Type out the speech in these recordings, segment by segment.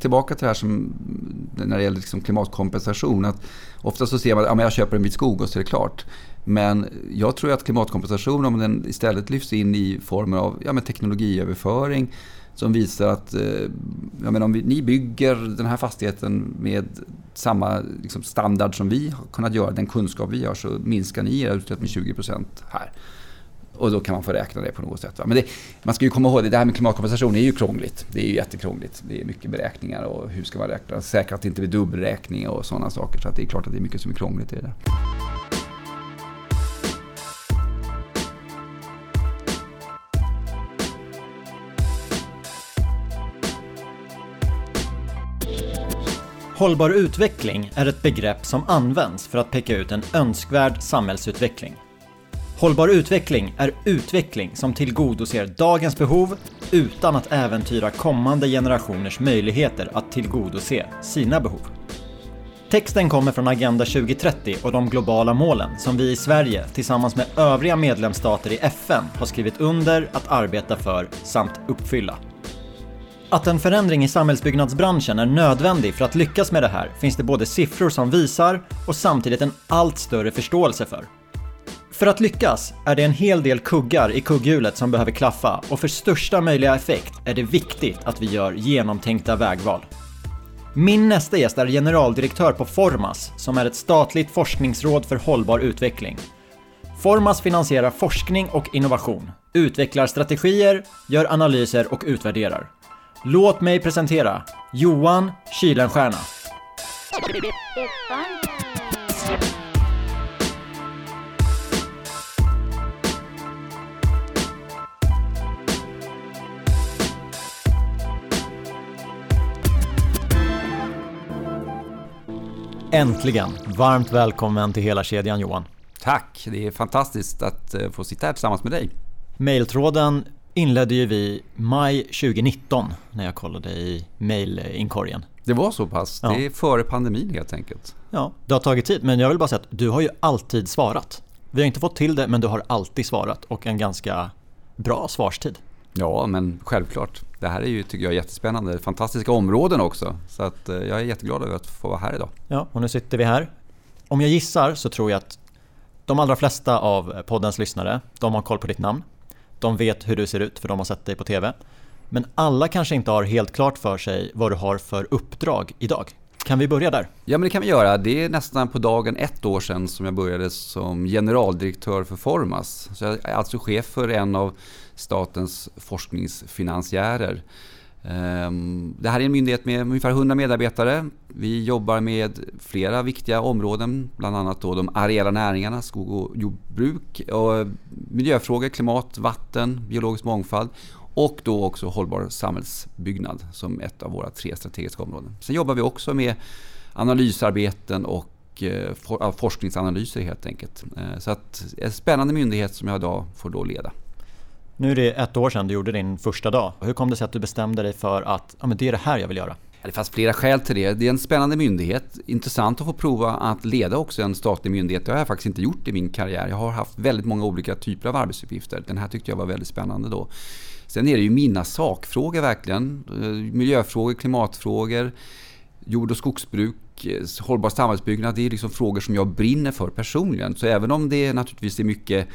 tillbaka till det här som när det gäller liksom klimatkompensation. Att ofta så ser man att ja, jag köper en bit skog och så är det klart. Men jag tror att klimatkompensation, om den istället lyfts in i former av ja, men teknologiöverföring som visar att eh, jag menar, om vi, ni bygger den här fastigheten med samma liksom, standard som vi har kunnat göra, den kunskap vi har, så minskar ni era utsläpp med 20% här. Och då kan man få räkna det på något sätt. Va? Men det, man ska ju komma ihåg, det, det här med klimatkompensation är ju krångligt. Det är ju jättekrångligt. Det är mycket beräkningar och hur ska man räkna? Säkra att det inte blir dubbelräkning och sådana saker. Så det är klart att det är mycket som är krångligt i det där. Hållbar utveckling är ett begrepp som används för att peka ut en önskvärd samhällsutveckling. Hållbar utveckling är utveckling som tillgodoser dagens behov utan att äventyra kommande generationers möjligheter att tillgodose sina behov. Texten kommer från Agenda 2030 och de globala målen som vi i Sverige tillsammans med övriga medlemsstater i FN har skrivit under att arbeta för samt uppfylla. Att en förändring i samhällsbyggnadsbranschen är nödvändig för att lyckas med det här finns det både siffror som visar och samtidigt en allt större förståelse för. För att lyckas är det en hel del kuggar i kugghjulet som behöver klaffa och för största möjliga effekt är det viktigt att vi gör genomtänkta vägval. Min nästa gäst är generaldirektör på Formas, som är ett statligt forskningsråd för hållbar utveckling. Formas finansierar forskning och innovation, utvecklar strategier, gör analyser och utvärderar. Låt mig presentera Johan Kylenstierna. Äntligen! Varmt välkommen till hela kedjan Johan. Tack! Det är fantastiskt att eh, få sitta här tillsammans med dig. Mailtråden inledde ju vi maj 2019 när jag kollade i mailinkorgen. Det var så pass? Ja. Det är före pandemin helt enkelt? Ja, det har tagit tid men jag vill bara säga att du har ju alltid svarat. Vi har inte fått till det men du har alltid svarat och en ganska bra svarstid. Ja, men självklart. Det här är ju, tycker jag, jättespännande. Fantastiska områden också. Så att, eh, jag är jätteglad över att få vara här idag. Ja, och nu sitter vi här. Om jag gissar så tror jag att de allra flesta av poddens lyssnare, de har koll på ditt namn. De vet hur du ser ut för de har sett dig på TV. Men alla kanske inte har helt klart för sig vad du har för uppdrag idag. Kan vi börja där? Ja, men det kan vi göra. Det är nästan på dagen ett år sedan som jag började som generaldirektör för Formas. Så jag är alltså chef för en av statens forskningsfinansiärer. Ehm, det här är en myndighet med ungefär 100 medarbetare. Vi jobbar med flera viktiga områden, bland annat då de areella näringarna, skog och jordbruk, och miljöfrågor, klimat, vatten, biologisk mångfald och då också hållbar samhällsbyggnad som ett av våra tre strategiska områden. Sen jobbar vi också med analysarbeten och eh, forskningsanalyser helt enkelt. Eh, så att en spännande myndighet som jag idag får då leda. Nu är det ett år sedan du gjorde din första dag. Hur kom det sig att du bestämde dig för att ja, men det är det här jag vill göra? Det fanns flera skäl till det. Det är en spännande myndighet. Intressant att få prova att leda också en statlig myndighet. Det har jag faktiskt inte gjort i min karriär. Jag har haft väldigt många olika typer av arbetsuppgifter. Den här tyckte jag var väldigt spännande då. Sen är det ju mina sakfrågor verkligen. Eh, miljöfrågor, klimatfrågor, jord och skogsbruk, eh, hållbar samhällsbyggnad. Det är liksom frågor som jag brinner för personligen. Så även om det naturligtvis är mycket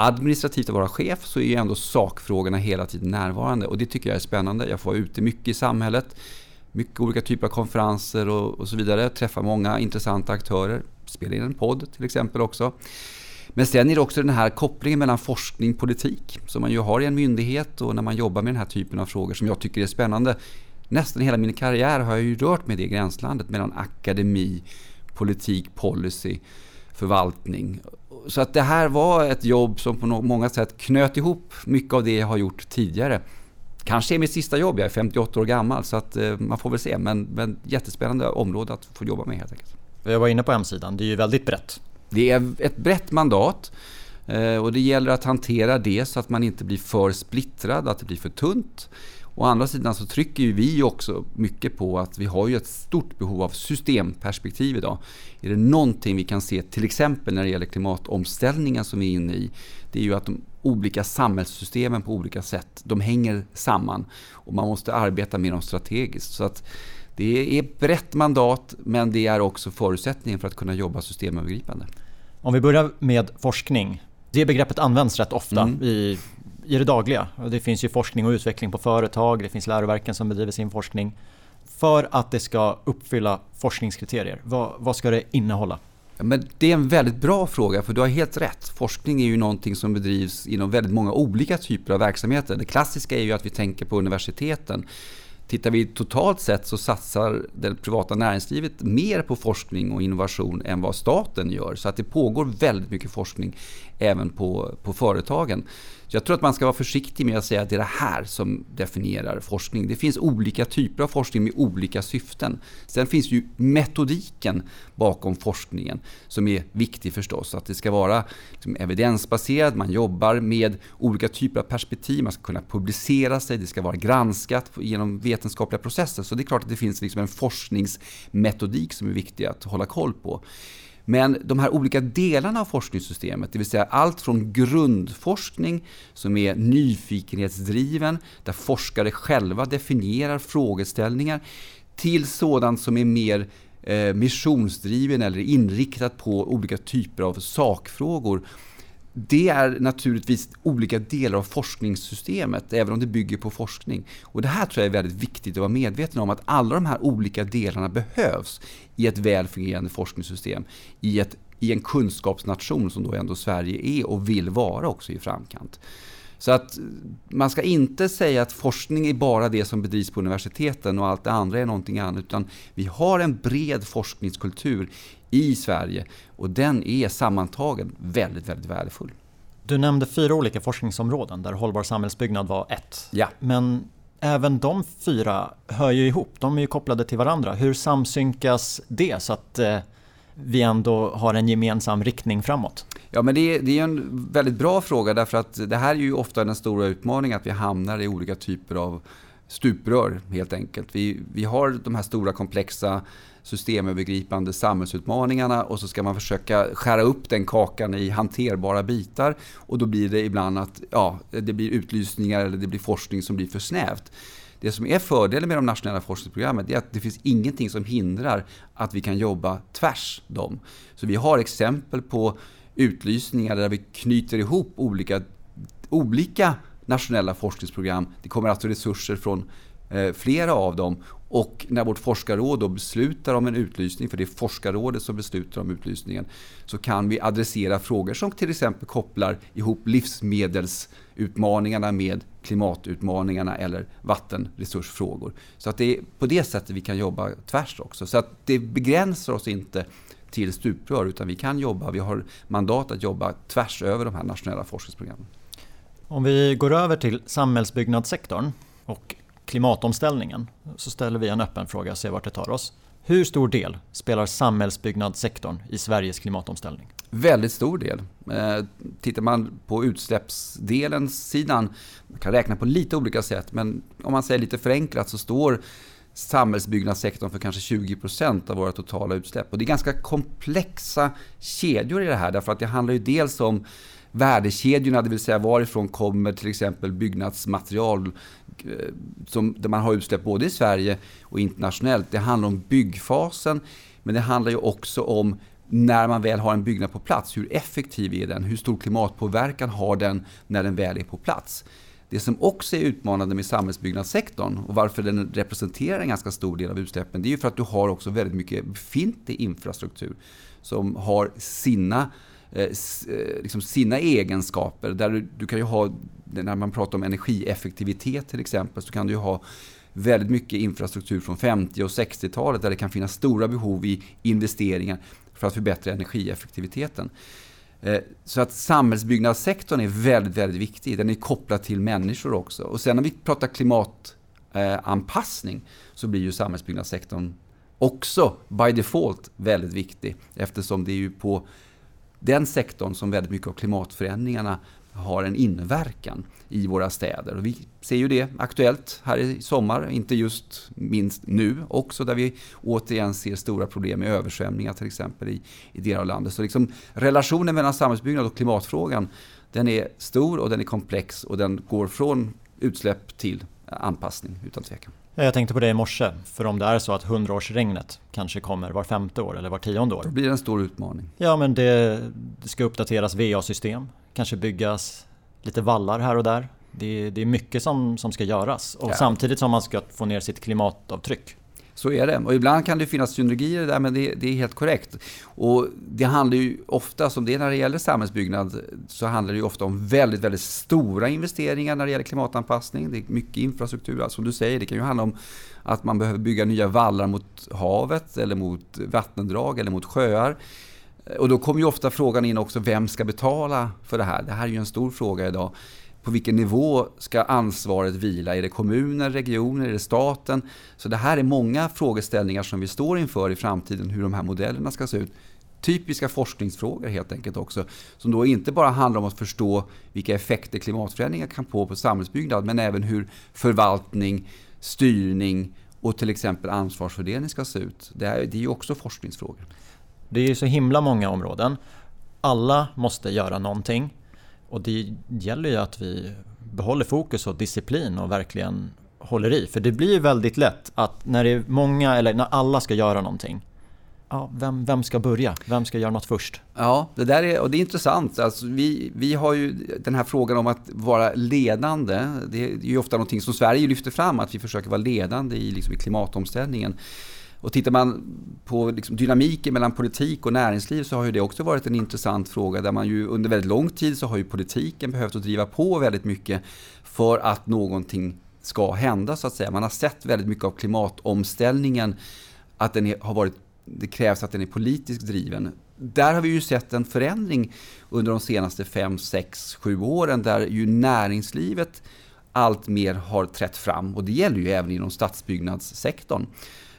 administrativt att vara chef så är ju ändå sakfrågorna hela tiden närvarande och det tycker jag är spännande. Jag får vara ute mycket i samhället, mycket olika typer av konferenser och, och så vidare, träffa många intressanta aktörer, spela in en podd till exempel också. Men sen är det också den här kopplingen mellan forskning och politik som man ju har i en myndighet och när man jobbar med den här typen av frågor som jag tycker är spännande. Nästan hela min karriär har jag ju rört mig i det gränslandet mellan akademi, politik, policy, förvaltning så att det här var ett jobb som på många sätt knöt ihop mycket av det jag har gjort tidigare. Kanske är mitt sista jobb, jag är 58 år gammal så att eh, man får väl se. Men, men jättespännande område att få jobba med helt enkelt. Jag var inne på hemsidan, det är ju väldigt brett. Det är ett brett mandat eh, och det gäller att hantera det så att man inte blir för splittrad, att det blir för tunt. Å andra sidan så trycker ju vi också mycket på att vi har ju ett stort behov av systemperspektiv idag. Är det någonting vi kan se till exempel när det gäller klimatomställningen som vi är inne i, det är ju att de olika samhällssystemen på olika sätt, de hänger samman och man måste arbeta med dem strategiskt. Så att det är ett brett mandat men det är också förutsättningen för att kunna jobba systemövergripande. Om vi börjar med forskning. Det begreppet används rätt ofta mm. i, i det dagliga. Det finns ju forskning och utveckling på företag, det finns läroverken som bedriver sin forskning. För att det ska uppfylla forskningskriterier, vad, vad ska det innehålla? Men det är en väldigt bra fråga, för du har helt rätt. Forskning är ju någonting som bedrivs inom väldigt många olika typer av verksamheter. Det klassiska är ju att vi tänker på universiteten. Tittar vi totalt sett så satsar det privata näringslivet mer på forskning och innovation än vad staten gör. Så att det pågår väldigt mycket forskning även på, på företagen. Så jag tror att man ska vara försiktig med att säga att det är det här som definierar forskning. Det finns olika typer av forskning med olika syften. Sen finns ju metodiken bakom forskningen som är viktig förstås. Att det ska vara liksom evidensbaserad, man jobbar med olika typer av perspektiv, man ska kunna publicera sig, det ska vara granskat genom vetenskapliga processer. Så det är klart att det finns liksom en forskningsmetodik som är viktig att hålla koll på. Men de här olika delarna av forskningssystemet, det vill säga allt från grundforskning som är nyfikenhetsdriven, där forskare själva definierar frågeställningar, till sådant som är mer eh, missionsdriven eller inriktat på olika typer av sakfrågor det är naturligtvis olika delar av forskningssystemet, även om det bygger på forskning. Och Det här tror jag är väldigt viktigt att vara medveten om, att alla de här olika delarna behövs i ett väl fungerande forskningssystem, i, ett, i en kunskapsnation som då ändå Sverige är och vill vara också i framkant. Så att man ska inte säga att forskning är bara det som bedrivs på universiteten och allt det andra är någonting annat. Utan vi har en bred forskningskultur i Sverige och den är sammantagen väldigt, väldigt värdefull. Du nämnde fyra olika forskningsområden där hållbar samhällsbyggnad var ett. Ja. Men även de fyra hör ju ihop, de är ju kopplade till varandra. Hur samsynkas det så att eh, vi ändå har en gemensam riktning framåt? Ja, men det är, det är en väldigt bra fråga därför att det här är ju ofta den stora utmaningen att vi hamnar i olika typer av stuprör helt enkelt. Vi, vi har de här stora komplexa systemövergripande samhällsutmaningarna och så ska man försöka skära upp den kakan i hanterbara bitar och då blir det ibland att ja, det blir utlysningar eller det blir forskning som blir för snävt. Det som är fördelen med de nationella forskningsprogrammen är att det finns ingenting som hindrar att vi kan jobba tvärs dem. Så vi har exempel på utlysningar där vi knyter ihop olika, olika nationella forskningsprogram. Det kommer alltså resurser från eh, flera av dem och när vårt forskarråd då beslutar om en utlysning, för det är forskarrådet som beslutar om utlysningen, så kan vi adressera frågor som till exempel kopplar ihop livsmedelsutmaningarna med klimatutmaningarna eller vattenresursfrågor. Så att det är på det sättet vi kan jobba tvärs också. Så att det begränsar oss inte till stuprör utan vi kan jobba, vi har mandat att jobba tvärs över de här nationella forskningsprogrammen. Om vi går över till samhällsbyggnadssektorn och klimatomställningen så ställer vi en öppen fråga och ser vart det tar oss. Hur stor del spelar samhällsbyggnadssektorn i Sveriges klimatomställning? Väldigt stor del. Eh, tittar man på utsläppsdelen sidan, man kan räkna på lite olika sätt, men om man säger lite förenklat så står samhällsbyggnadssektorn för kanske 20% av våra totala utsläpp. Och det är ganska komplexa kedjor i det här, därför att det handlar ju dels om värdekedjorna, det vill säga varifrån kommer till exempel byggnadsmaterial eh, Eh, som, där man har utsläpp både i Sverige och internationellt. Det handlar om byggfasen, men det handlar ju också om när man väl har en byggnad på plats. Hur effektiv är den? Hur stor klimatpåverkan har den när den väl är på plats? Det som också är utmanande med samhällsbyggnadssektorn och varför den representerar en ganska stor del av utsläppen, det är ju för att du har också väldigt mycket befintlig infrastruktur som har sina Eh, eh, liksom sina egenskaper. Där du, du, kan ju ha, när man pratar om energieffektivitet till exempel, så kan du ju ha väldigt mycket infrastruktur från 50 och 60-talet där det kan finnas stora behov i investeringar för att förbättra energieffektiviteten. Eh, så att samhällsbyggnadssektorn är väldigt, väldigt viktig. Den är kopplad till människor också. Och sen när vi pratar klimatanpassning så blir ju samhällsbyggnadssektorn också by default väldigt viktig eftersom det är ju på den sektorn som väldigt mycket av klimatförändringarna har en inverkan i våra städer. Och vi ser ju det aktuellt här i sommar, inte just minst nu också, där vi återigen ser stora problem med översvämningar till exempel i, i delar av landet. Så liksom relationen mellan samhällsbyggnad och klimatfrågan, den är stor och den är komplex och den går från utsläpp till anpassning utan tvekan. Jag tänkte på det i morse, för om det är så att 100-årsregnet kanske kommer var femte år eller var tionde år. Då blir det en stor utmaning. Ja, men det, det ska uppdateras VA-system, kanske byggas lite vallar här och där. Det, det är mycket som, som ska göras och ja. samtidigt som man ska få ner sitt klimatavtryck. Så är det. Och ibland kan det finnas synergier där, men det, det, är helt korrekt. Och det handlar ju ofta, som det är när det gäller samhällsbyggnad, så handlar det ju ofta om väldigt, väldigt stora investeringar när det gäller klimatanpassning. Det är mycket infrastruktur. Alltså, som du säger, det kan ju handla om att man behöver bygga nya vallar mot havet, eller mot vattendrag, eller mot sjöar. Och då kommer ju ofta frågan in också, vem ska betala för det här? Det här är ju en stor fråga idag på vilken nivå ska ansvaret vila? Är det kommuner, regioner, är det staten? Så det här är många frågeställningar som vi står inför i framtiden, hur de här modellerna ska se ut. Typiska forskningsfrågor helt enkelt också, som då inte bara handlar om att förstå vilka effekter klimatförändringar kan få på samhällsbyggnad, men även hur förvaltning, styrning och till exempel ansvarsfördelning ska se ut. Det är, det är ju också forskningsfrågor. Det är ju så himla många områden. Alla måste göra någonting. Och det gäller ju att vi behåller fokus och disciplin och verkligen håller i. För det blir ju väldigt lätt att när det är många, eller när alla ska göra någonting Ja, vem, vem ska börja? Vem ska göra något först? Ja, det där är, och det är intressant. Alltså, vi, vi har ju den här frågan om att vara ledande. Det är ju ofta någonting som Sverige lyfter fram, att vi försöker vara ledande i, liksom, i klimatomställningen. Och tittar man på liksom dynamiken mellan politik och näringsliv så har ju det också varit en intressant fråga där man ju under väldigt lång tid så har ju politiken behövt att driva på väldigt mycket för att någonting ska hända så att säga. Man har sett väldigt mycket av klimatomställningen att den har varit, det krävs att den är politiskt driven. Där har vi ju sett en förändring under de senaste 5, 6, 7 åren där ju näringslivet allt mer har trätt fram och det gäller ju även inom stadsbyggnadssektorn.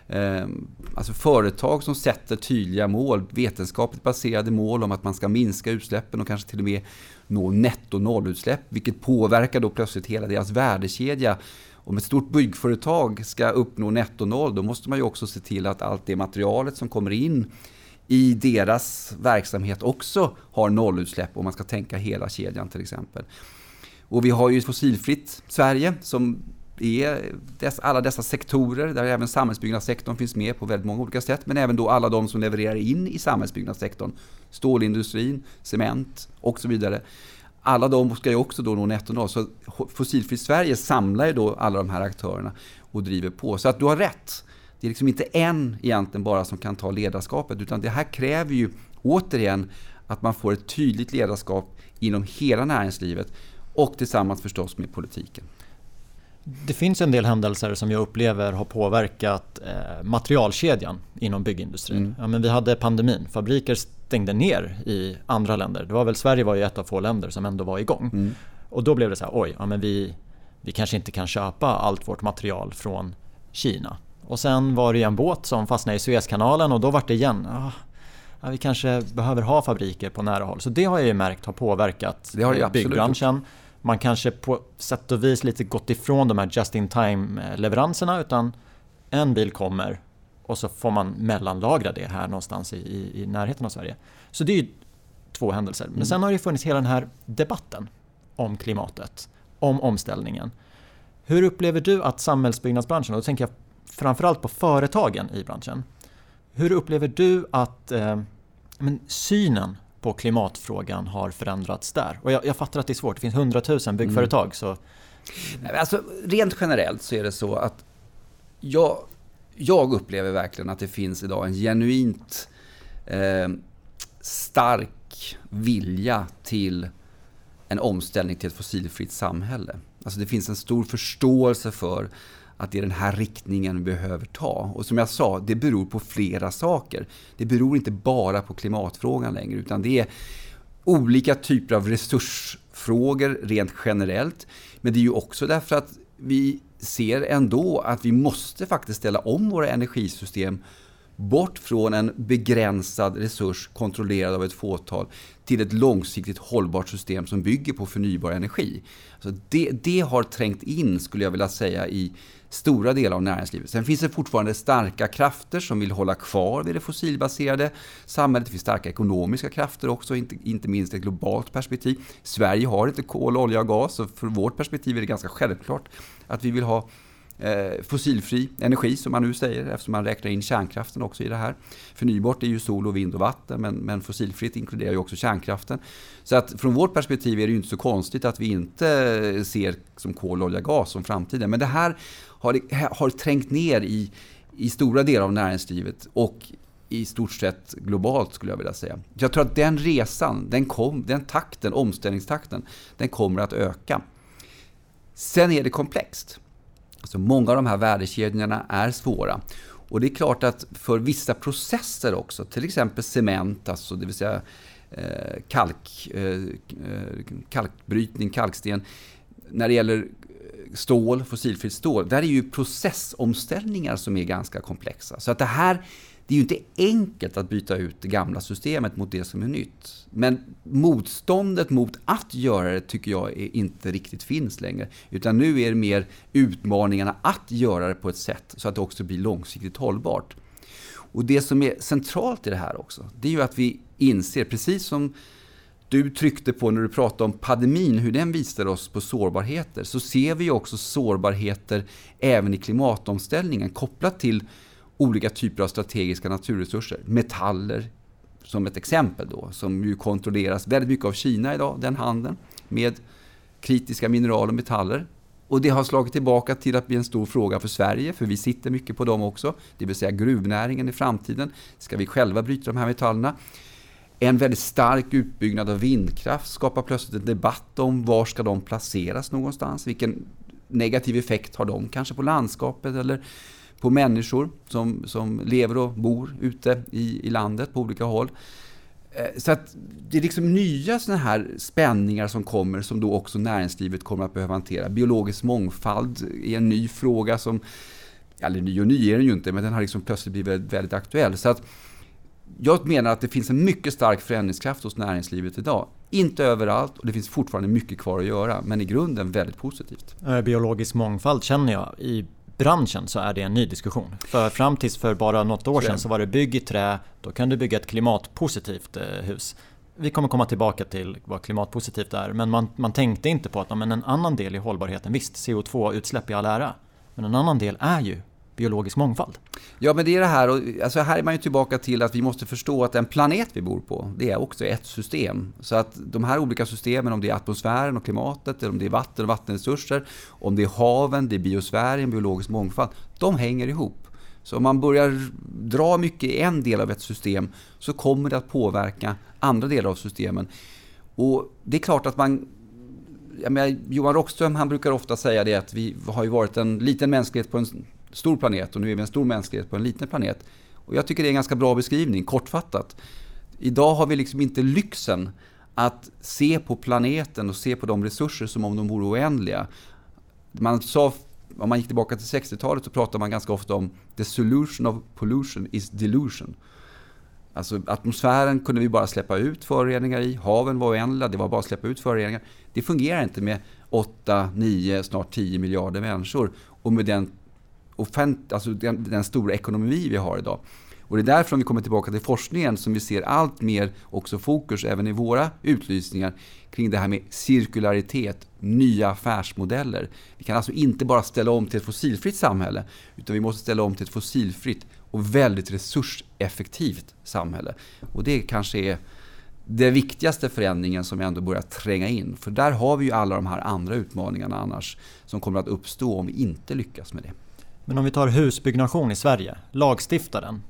Ehm, alltså företag som sätter tydliga mål, vetenskapligt baserade mål om att man ska minska utsläppen och kanske till och med nå netto nollutsläpp, vilket påverkar då plötsligt hela deras värdekedja. Om ett stort byggföretag ska uppnå netto noll, då måste man ju också se till att allt det materialet som kommer in i deras verksamhet också har nollutsläpp om man ska tänka hela kedjan till exempel. Och vi har ju fossilfritt Sverige som är eh, dess, alla dessa sektorer, där även samhällsbyggnadssektorn finns med på väldigt många olika sätt, men även då alla de som levererar in i samhällsbyggnadssektorn. Stålindustrin, cement och så vidare. Alla de ska ju också då nå netto noll. Så Fossilfritt Sverige samlar ju då alla de här aktörerna och driver på. Så att du har rätt. Det är liksom inte en egentligen bara som kan ta ledarskapet, utan det här kräver ju återigen att man får ett tydligt ledarskap inom hela näringslivet och tillsammans förstås med politiken. Det finns en del händelser som jag upplever har påverkat eh, materialkedjan inom byggindustrin. Mm. Ja, men vi hade pandemin, fabriker stängde ner i andra länder. Det var väl Sverige var ju ett av få länder som ändå var igång. Mm. Och då blev det så här, oj, ja, men vi, vi kanske inte kan köpa allt vårt material från Kina. Och sen var det en båt som fastnade i Suezkanalen och då var det igen, ah, ja, vi kanske behöver ha fabriker på nära håll. Så det har jag ju märkt har påverkat det har byggbranschen. Absolut man kanske på sätt och vis lite gått ifrån de här just in time leveranserna utan en bil kommer och så får man mellanlagra det här någonstans i, i, närheten av Sverige. Så det är ju två händelser. Men mm. sen har det funnits hela den här debatten om klimatet, om omställningen. Hur upplever du att samhällsbyggnadsbranschen, och då tänker jag framförallt på företagen i branschen. Hur upplever du att eh, men synen på klimatfrågan har förändrats där? Och jag, jag fattar att det är svårt, det finns hundratusen byggföretag. Mm. Så... Alltså, rent generellt så är det så att jag, jag upplever verkligen att det finns idag en genuint eh, stark vilja till en omställning till ett fossilfritt samhälle. Alltså det finns en stor förståelse för att det är den här riktningen vi behöver ta. Och som jag sa, det beror på flera saker. Det beror inte bara på klimatfrågan längre, utan det är olika typer av resursfrågor rent generellt. Men det är ju också därför att vi ser ändå att vi måste faktiskt ställa om våra energisystem bort från en begränsad resurs kontrollerad av ett fåtal till ett långsiktigt hållbart system som bygger på förnybar energi. Alltså det, det har trängt in, skulle jag vilja säga, i stora delar av näringslivet. Sen finns det fortfarande starka krafter som vill hålla kvar vid det fossilbaserade samhället. Det finns starka ekonomiska krafter också, inte, inte minst ett globalt perspektiv. Sverige har inte kol, olja och gas och från vårt perspektiv är det ganska självklart att vi vill ha Eh, fossilfri energi som man nu säger eftersom man räknar in kärnkraften också i det här. Förnybart är ju sol och vind och vatten men, men fossilfritt inkluderar ju också kärnkraften. Så att från vårt perspektiv är det ju inte så konstigt att vi inte ser som kol, olja, gas som framtiden. Men det här har, har trängt ner i, i stora delar av näringslivet och i stort sett globalt skulle jag vilja säga. Jag tror att den resan, den, kom, den takten, omställningstakten, den kommer att öka. Sen är det komplext. Så många av de här värdekedjorna är svåra. Och det är klart att för vissa processer också, till exempel cement, alltså det vill säga eh, kalk, eh, kalkbrytning, kalksten. När det gäller stål, fossilfritt stål, där är ju processomställningar som är ganska komplexa. Så att det här det är ju inte enkelt att byta ut det gamla systemet mot det som är nytt. Men motståndet mot att göra det tycker jag inte riktigt finns längre. Utan nu är det mer utmaningarna att göra det på ett sätt så att det också blir långsiktigt hållbart. Och det som är centralt i det här också, det är ju att vi inser, precis som du tryckte på när du pratade om pandemin, hur den visade oss på sårbarheter, så ser vi också sårbarheter även i klimatomställningen kopplat till olika typer av strategiska naturresurser. Metaller, som ett exempel då, som ju kontrolleras väldigt mycket av Kina idag, den handeln, med kritiska mineral och metaller. Och det har slagit tillbaka till att bli en stor fråga för Sverige, för vi sitter mycket på dem också. Det vill säga gruvnäringen i framtiden. Ska vi själva bryta de här metallerna? En väldigt stark utbyggnad av vindkraft skapar plötsligt en debatt om var ska de placeras någonstans? Vilken negativ effekt har de kanske på landskapet eller på människor som, som lever och bor ute i, i landet på olika håll. Eh, så att det är liksom nya sådana här spänningar som kommer som då också näringslivet kommer att behöva hantera. Biologisk mångfald är en ny fråga som, eller ny och ny är den ju inte, men den har liksom plötsligt blivit väldigt, väldigt aktuell. Så att jag menar att det finns en mycket stark förändringskraft hos näringslivet idag. Inte överallt och det finns fortfarande mycket kvar att göra, men i grunden väldigt positivt. Eh, biologisk mångfald känner jag i branschen så är det en ny diskussion. För fram tills för bara något år sedan så var det bygg i trä, då kan du bygga ett klimatpositivt eh, hus. Vi kommer komma tillbaka till vad klimatpositivt är, men man, man tänkte inte på att men en annan del i hållbarheten, visst CO2-utsläpp i all ära, men en annan del är ju biologisk mångfald. Ja, men det är det här, och alltså här är man ju tillbaka till att vi måste förstå att den planet vi bor på, det är också ett system. Så att de här olika systemen, om det är atmosfären och klimatet, eller om det är vatten och vattenresurser, om det är haven, det är biosfären, biologisk mångfald, de hänger ihop. Så om man börjar dra mycket i en del av ett system så kommer det att påverka andra delar av systemen. Och det är klart att man menar, Johan Rockström han brukar ofta säga det att vi har ju varit en liten mänsklighet på en stor planet och nu är vi en stor mänsklighet på en liten planet. Och jag tycker det är en ganska bra beskrivning, kortfattat. Idag har vi liksom inte lyxen att se på planeten och se på de resurser som om de vore oändliga. Man sa, om man gick tillbaka till 60-talet så pratade man ganska ofta om the solution of pollution is delusion. Alltså atmosfären kunde vi bara släppa ut föroreningar i, haven var oändliga, det var bara att släppa ut föroreningar. Det fungerar inte med 8, 9, snart 10 miljarder människor och med den offent, alltså den, den stora ekonomi vi har idag. Och det är därför om vi kommer tillbaka till forskningen som vi ser allt mer också fokus även i våra utlysningar kring det här med cirkularitet, nya affärsmodeller. Vi kan alltså inte bara ställa om till ett fossilfritt samhälle utan vi måste ställa om till ett fossilfritt och väldigt resurseffektivt samhälle. Och det kanske är den viktigaste förändringen som vi ändå börjar tränga in. För där har vi ju alla de här andra utmaningarna annars som kommer att uppstå om vi inte lyckas med det. Men om vi tar husbyggnation i Sverige, lagstiftaren.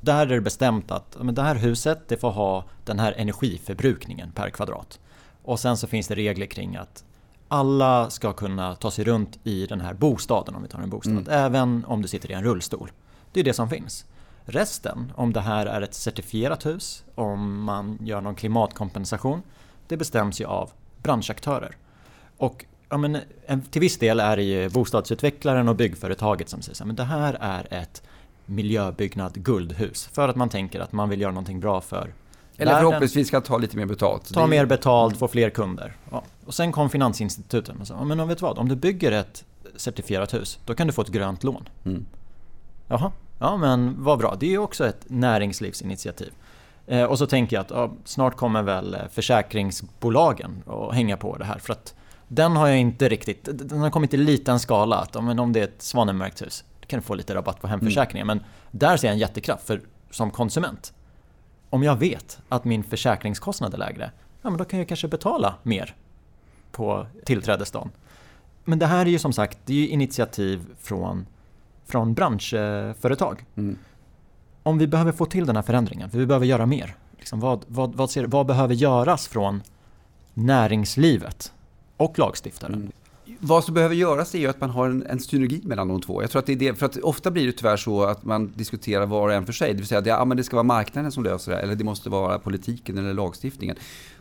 Där är det bestämt att men det här huset det får ha den här energiförbrukningen per kvadrat. Och sen så finns det regler kring att alla ska kunna ta sig runt i den här bostaden om vi tar en bostad. Mm. Även om du sitter i en rullstol. Det är det som finns. Resten, om det här är ett certifierat hus, om man gör någon klimatkompensation, det bestäms ju av branschaktörer. Och ja, men, till viss del är det ju bostadsutvecklaren och byggföretaget som säger så men det här är ett miljöbyggnad guldhus. För att man tänker att man vill göra någonting bra för Eller världen. förhoppningsvis ska ta lite mer betalt. Ta mer betalt, få fler kunder. Ja. Och sen kom finansinstituten och sa, "Ja, men om vet vad, om du bygger ett certifierat hus, då kan du få ett grönt lån. Mm. Jaha, ja men vad bra. Det är ju också ett näringslivsinitiativ. Eh, och så tänker jag att ja, snart kommer väl eh, försäkringsbolagen att hänga på det här. För att den har jag inte riktigt, den har kommit i liten skala. Att, men om det är ett svanenmärkt hus, då kan du få lite rabatt på hemförsäkringen. Men där ser jag en jättekraft för som konsument. Om jag vet att min försäkringskostnad är lägre, ja men då kan jag kanske betala mer på tillträdesdagen. Men det här är ju som sagt, det är initiativ från, från branschföretag. Mm. Om vi behöver få till den här förändringen, för vi behöver göra mer. Liksom vad, vad, vad, ser, vad behöver göras från näringslivet och lagstiftaren? Mm. Vad som behöver göras är ju att man har en, en synergi mellan de två. Jag tror att det är det, för att ofta blir det tyvärr så att man diskuterar var och en för sig. Det vill säga att det, ja, men det ska vara marknaden som löser det, eller det måste vara politiken eller lagstiftningen.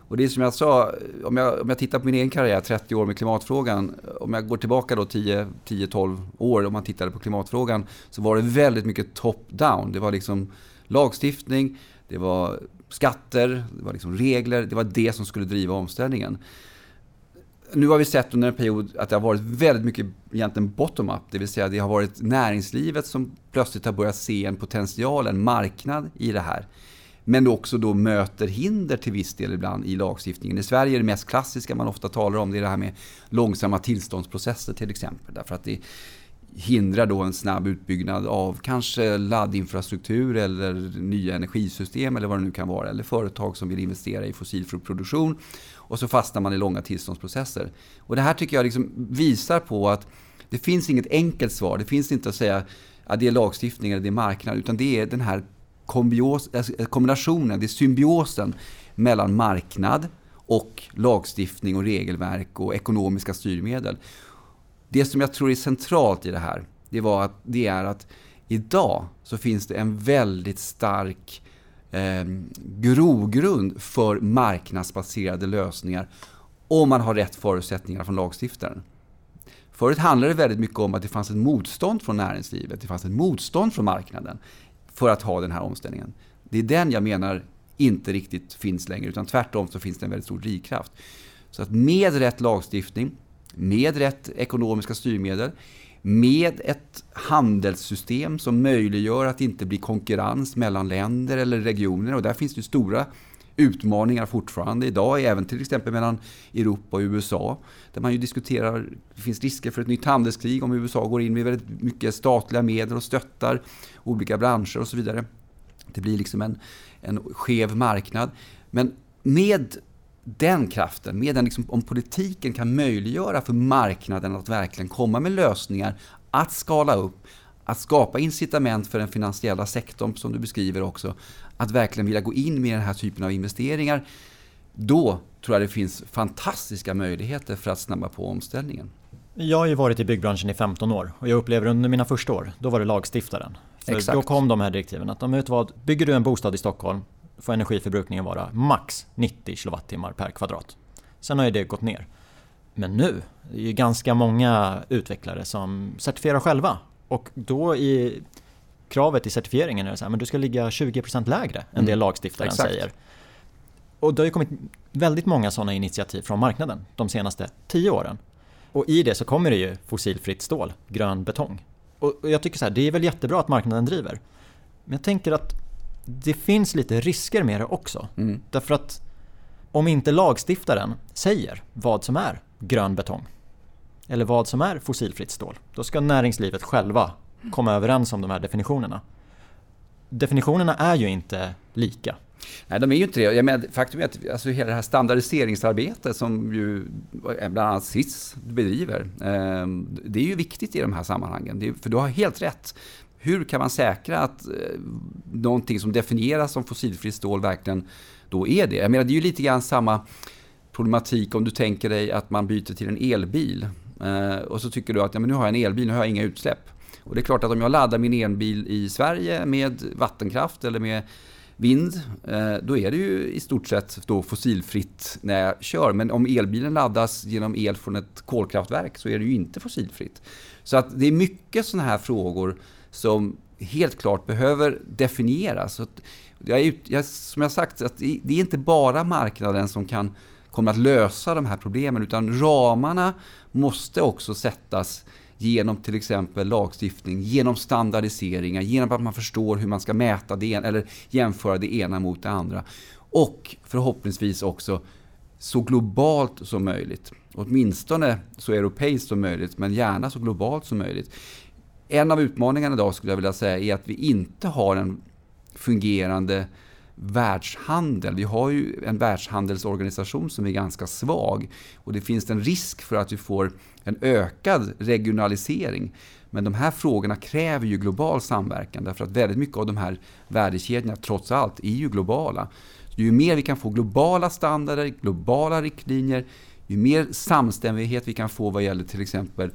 Och det är som jag sa, om jag, om jag tittar på min egen karriär, 30 år med klimatfrågan, om jag går tillbaka då 10-12 år, om man tittade på klimatfrågan, så var det väldigt mycket top-down. Det var liksom lagstiftning, det var skatter, det var liksom regler, det var det som skulle driva omställningen. Nu har vi sett under en period att det har varit väldigt mycket egentligen bottom-up, det vill säga det har varit näringslivet som plötsligt har börjat se en potential, en marknad i det här. Men också då möter hinder till viss del ibland i lagstiftningen. I Sverige är det mest klassiska man ofta talar om det är det här med långsamma tillståndsprocesser till exempel. Därför att det hindrar då en snabb utbyggnad av kanske laddinfrastruktur eller nya energisystem eller vad det nu kan vara. Eller företag som vill investera i fossilfri produktion. Och så fastnar man i långa tillståndsprocesser. Och det här tycker jag liksom visar på att det finns inget enkelt svar. Det finns inte att säga att det är lagstiftning eller det är marknad. Utan det är den här alltså, eh, kombinationen, det är symbiosen mellan marknad och lagstiftning och regelverk och ekonomiska styrmedel. Det som jag tror är centralt i det här, det, var att, det är att idag så finns det en väldigt stark eh, grogrund för marknadsbaserade lösningar om man har rätt förutsättningar från lagstiftaren. Förut handlade det väldigt mycket om att det fanns ett motstånd från näringslivet, det fanns ett motstånd från marknaden för att ha den här omställningen. Det är den jag menar inte riktigt finns längre, utan tvärtom så finns det en väldigt stor drivkraft. Så att med rätt lagstiftning, med rätt ekonomiska styrmedel, med ett handelssystem som möjliggör att det inte blir konkurrens mellan länder eller regioner. Och där finns det stora utmaningar fortfarande idag, även till exempel mellan Europa och USA. Där man ju diskuterar, det finns risker för ett nytt handelskrig om USA går in med väldigt mycket statliga medel och stöttar olika branscher och så vidare. Det blir liksom en, en skev marknad. Men med den kraften, med den liksom, om politiken kan möjliggöra för marknaden att verkligen komma med lösningar, att skala upp, att skapa incitament för den finansiella sektorn, som du beskriver också, att verkligen vilja gå in med den här typen av investeringar, då tror jag det finns fantastiska möjligheter för att snabba på omställningen. Jag har ju varit i byggbranschen i 15 år och jag upplever under mina första år, då var det lagstiftaren. För Exakt. då kom de här direktiven att, vet vad, bygger du en bostad i Stockholm får energiförbrukningen vara max 90 kWh per kvadrat. Sen har ju det gått ner. Men nu, det är ju ganska många utvecklare som certifierar själva. Och då i kravet i certifieringen är det så här, men du ska ligga 20% lägre än det Mm. lagstiftaren Exakt. säger. Och det har ju kommit väldigt många sådana initiativ från marknaden de senaste 10 åren. Och i det så kommer det ju fossilfritt stål, grön betong. Och jag tycker så här, det är väl jättebra att marknaden driver. Men jag tänker att det finns lite risker med det också. Mm. Därför att om inte lagstiftaren säger vad som är grön betong eller vad som är fossilfritt stål, då ska näringslivet själva komma överens om de här definitionerna. Definitionerna är ju inte lika. Nej, de är ju inte det. Jag menar, faktum är att alltså, hela det här standardiseringsarbetet som ju bland annat SIS bedriver, eh, det är ju viktigt i de här sammanhangen. Det för du har helt rätt. Hur kan man säkra att eh, någonting som definieras som fossilfritt stål verkligen då är det? Jag menar, det är ju lite grann samma problematik om du tänker dig att man byter till en elbil. Eh, och så tycker du att ja, men nu har jag en elbil, nu har jag inga utsläpp. Och det är klart att om jag laddar min elbil i Sverige med vattenkraft eller med vind, eh, då är det ju i stort sett då fossilfritt när jag kör. Men om elbilen laddas genom el från ett kolkraftverk så är det ju inte fossilfritt. Så att det är mycket sådana här frågor som helt klart behöver definieras. Jag, jag, som jag sagt, att det är inte bara marknaden som kan kommer att lösa de här problemen utan ramarna måste också sättas genom till exempel lagstiftning, genom standardiseringar, genom att man förstår hur man ska mäta det eller jämföra det ena mot det andra. Och förhoppningsvis också så globalt som möjligt. Åtminstone så europeiskt som möjligt, men gärna så globalt som möjligt. En av utmaningarna idag skulle jag vilja säga är att vi inte har en fungerande världshandel. Vi har ju en världshandelsorganisation som är ganska svag och det finns en risk för att vi får en ökad regionalisering. Men de här frågorna kräver ju global samverkan därför att väldigt mycket av de här värdekedjorna trots allt är ju globala. Så ju mer vi kan få globala standarder, globala riktlinjer, ju mer samstämmighet vi kan få vad gäller till exempel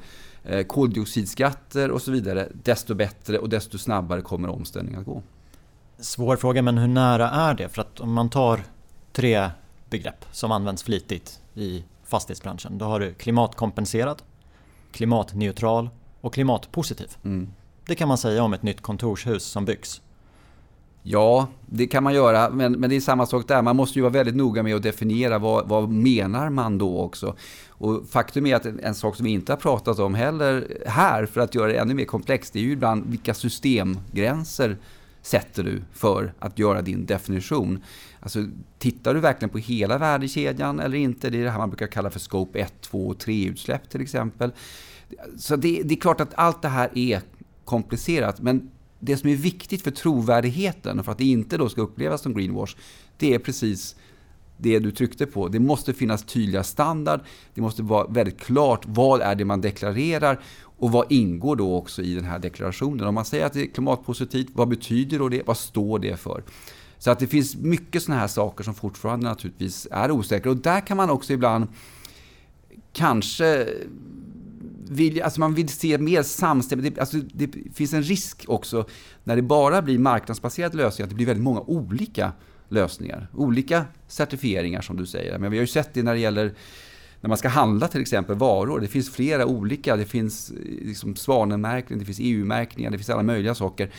koldioxidskatter och så vidare, desto bättre och desto snabbare kommer omställningen att gå. Svår fråga, men hur nära är det? För att om man tar tre begrepp som används flitigt i fastighetsbranschen. Då har du klimatkompenserad, klimatneutral och klimatpositiv. Mm. Det kan man säga om ett nytt kontorshus som byggs. Ja, det kan man göra, men, men det är samma sak där. Man måste ju vara väldigt noga med att definiera vad, vad menar man då också. Och faktum är att en, en, sak som vi inte har pratat om heller här, för att göra det ännu mer komplext, det är ju ibland vilka systemgränser sätter du för att göra din definition. Alltså, tittar du verkligen på hela värdekedjan eller inte? Det är det här man brukar kalla för scope 1, 2 och 3-utsläpp till exempel. Så det, det är klart att allt det här är komplicerat, men det som är viktigt för trovärdigheten och för att det inte då ska upplevas som greenwash, det är precis det du tryckte på. Det måste finnas tydliga standard, det måste vara väldigt klart vad är det man deklarerar och vad ingår då också i den här deklarationen. Om man säger att det är klimatpositivt, vad betyder då det? Vad står det för? Så att det finns mycket sådana här saker som fortfarande naturligtvis är osäkra. Och där kan man också ibland kanske vill, alltså man vill se mer samstämmighet. Alltså det finns en risk också när det bara blir marknadsbaserade lösningar, att det blir väldigt många olika lösningar. Olika certifieringar som du säger. Men vi har ju sett det när det gäller när man ska handla till exempel varor. Det finns flera olika. Det finns eh, liksom svanenmärkning, det finns EU-märkningar, det finns alla möjliga saker.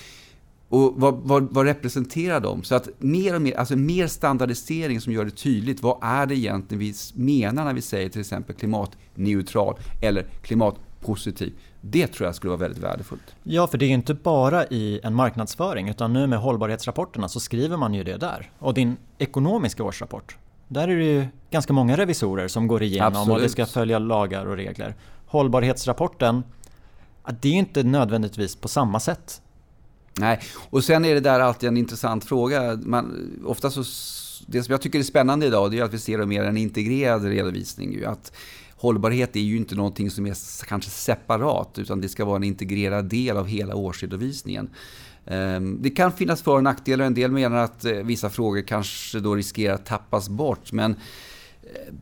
Och vad, vad, vad, representerar de? Så att mer och mer, alltså mer standardisering som gör det tydligt. Vad är det egentligen vi menar när vi säger till exempel klimatneutral eller klimatpositiv? Det tror jag skulle vara väldigt värdefullt. Ja, för det är ju inte bara i en marknadsföring utan nu med hållbarhetsrapporterna så skriver man ju det där. Och din ekonomiska årsrapport, där är det ju ganska många revisorer som går igenom Absolut. och det ska följa lagar och regler. Hållbarhetsrapporten, det är ju inte nödvändigtvis på samma sätt Nej, och sen är det där alltid en intressant fråga. Man, ofta så, det som jag tycker är spännande idag det är att vi ser mer en integrerad redovisning. Att hållbarhet är ju inte någonting som är kanske separat utan det ska vara en integrerad del av hela årsredovisningen. Ehm, det kan finnas för och nackdelar. En del menar att eh, vissa frågor kanske då riskerar att tappas bort. Men eh,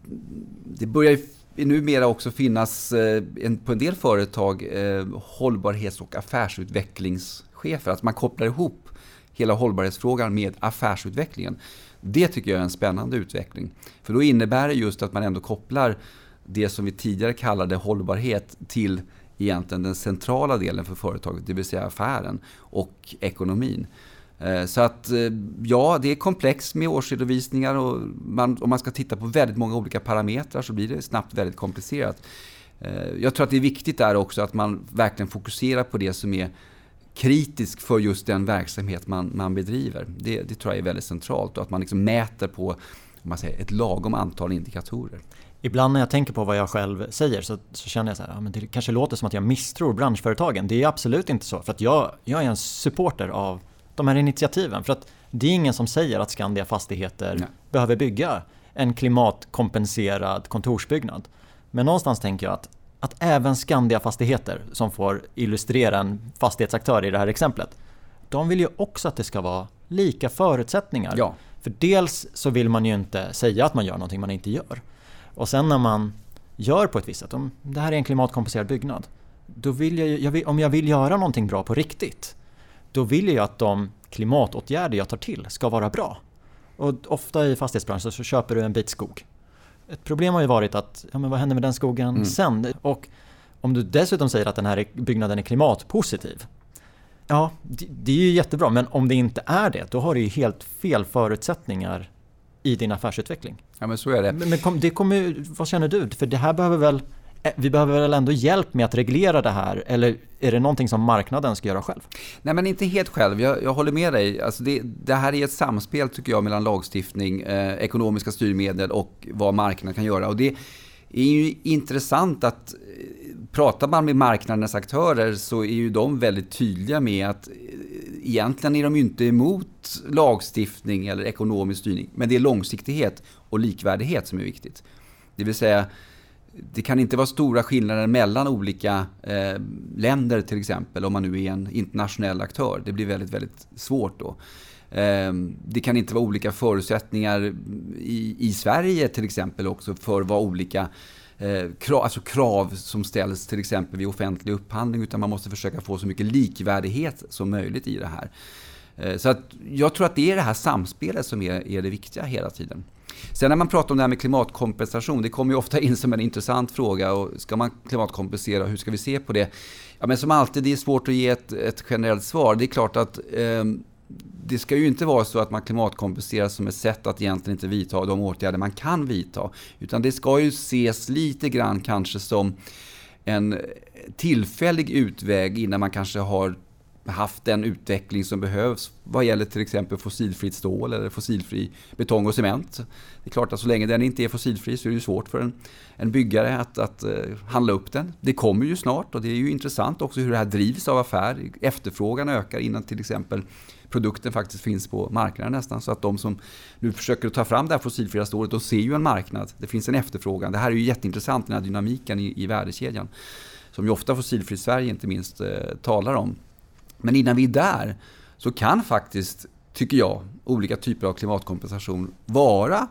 det börjar numera också finnas eh, på en del företag hållbarhets och affärsutvecklings chefer. Att man kopplar ihop hela hållbarhetsfrågan med affärsutvecklingen. Det tycker jag är en spännande utveckling. För då innebär det just att man ändå kopplar det som vi tidigare kallade hållbarhet till egentligen den centrala delen för företaget, det vill säga affären och ekonomin. Eh, så att eh, ja, det är komplext med årsredovisningar och man, om man ska titta på väldigt många olika parametrar så blir det snabbt väldigt komplicerat. Eh, jag tror att det är viktigt där också att man verkligen fokuserar på det som är kritisk för just den verksamhet man, man bedriver. Det, det tror jag är väldigt centralt och att man liksom mäter på man säger, ett lagom antal indikatorer. Ibland när jag tänker på vad jag själv säger så, så känner jag så här, ja, men det kanske låter som att jag misstror branschföretagen. Det är absolut inte så, för att jag, jag är en supporter av de här initiativen. För att det är ingen som säger att Skandia Fastigheter Nej. behöver bygga en klimatkompenserad kontorsbyggnad. Men någonstans tänker jag att att även Skandia Fastigheter, som får illustrera en fastighetsaktör i det här exemplet, de vill ju också att det ska vara lika förutsättningar. Ja. För dels så vill man ju inte säga att man gör någonting man inte gör. Och sen när man gör på ett visst sätt, om det här är en klimatkompenserad byggnad, då vill jag, jag vill, om jag vill göra någonting bra på riktigt, då vill jag att de klimatåtgärder jag tar till ska vara bra. Och ofta i fastighetsbranschen så köper du en bit skog ett problem har ju varit att, ja men vad händer med den skogen mm. sen? Och om du dessutom säger att den här byggnaden är klimatpositiv. Ja, det, det är ju jättebra, men om det inte är det, då har du ju helt fel förutsättningar i din affärsutveckling. Ja, men så är det. Men, men kom, det kommer, vad känner du? För det här behöver väl Eh, vi behöver väl ändå hjälp med att reglera det här eller är det någonting som marknaden ska göra själv? Nej men inte helt själv, jag, jag håller med dig. Alltså det, det, här är ett samspel tycker jag mellan lagstiftning, eh, ekonomiska styrmedel och vad marknaden kan göra. Och det är ju intressant att eh, pratar man med marknadens aktörer så är ju de väldigt tydliga med att eh, egentligen är de ju inte emot lagstiftning eller ekonomisk styrning. Men det är långsiktighet och likvärdighet som är viktigt. Det vill säga det kan inte vara stora skillnader mellan olika eh, länder till exempel om man nu är en internationell aktör. Det blir väldigt, väldigt svårt då. Eh, det kan inte vara olika förutsättningar i, i Sverige till exempel också för vad olika eh, krav, alltså krav som ställs till exempel vid offentlig upphandling utan man måste försöka få så mycket likvärdighet som möjligt i det här. Eh, så att jag tror att det är det här samspelet som är, är det viktiga hela tiden. Sen när man pratar om det här med klimatkompensation, det kommer ju ofta in som en intressant fråga. Och ska man klimatkompensera, hur ska vi se på det? Ja, men som alltid, det är svårt att ge ett, ett generellt svar. Det är klart att eh, det ska ju inte vara så att man klimatkompenserar som ett sätt att egentligen inte vidta de åtgärder man kan vidta. Utan det ska ju ses lite grann kanske som en tillfällig utväg innan man kanske har haft den utveckling som behövs vad gäller till exempel fossilfritt stål eller fossilfri betong och cement. Det är klart att så länge den inte är fossilfri så är det svårt för en, en byggare att, att uh, handla upp den. Det kommer ju snart och det är ju intressant också hur det här drivs av affär. Efterfrågan ökar innan till exempel produkten faktiskt finns på marknaden nästan. Så att de som nu försöker ta fram det här fossilfria stålet, de ser ju en marknad. Det finns en efterfrågan. Det här är ju jätteintressant, den här dynamiken i, i värdekedjan. Som ju ofta Fossilfritt Sverige inte minst eh, talar om. Men innan vi är där så kan faktiskt, tycker jag, olika typer av klimatkompensation vara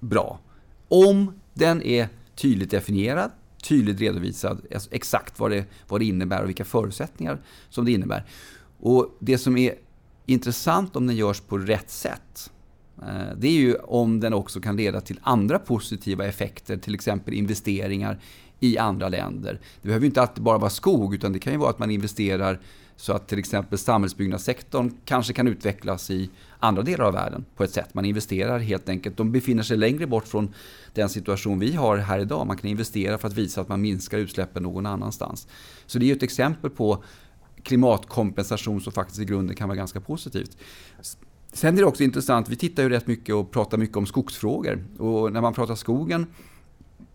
bra. Om den är tydligt definierad, tydligt redovisad, alltså exakt vad det, vad det innebär och vilka förutsättningar som det innebär. Och det som är intressant om den görs på rätt sätt, eh, det är ju om den också kan leda till andra positiva effekter, till exempel investeringar i andra länder. Det behöver inte alltid bara vara skog, utan det kan ju vara att man investerar så att till exempel samhällsbyggnadssektorn kanske kan utvecklas i andra delar av världen på ett sätt. Man investerar helt enkelt. De befinner sig längre bort från den situation vi har här idag. Man kan investera för att visa att man minskar utsläppen någon annanstans. Så det är ett exempel på klimatkompensation som faktiskt i grunden kan vara ganska positivt. Sen är det också intressant, vi tittar ju rätt mycket och pratar mycket om skogsfrågor. Och när man pratar skogen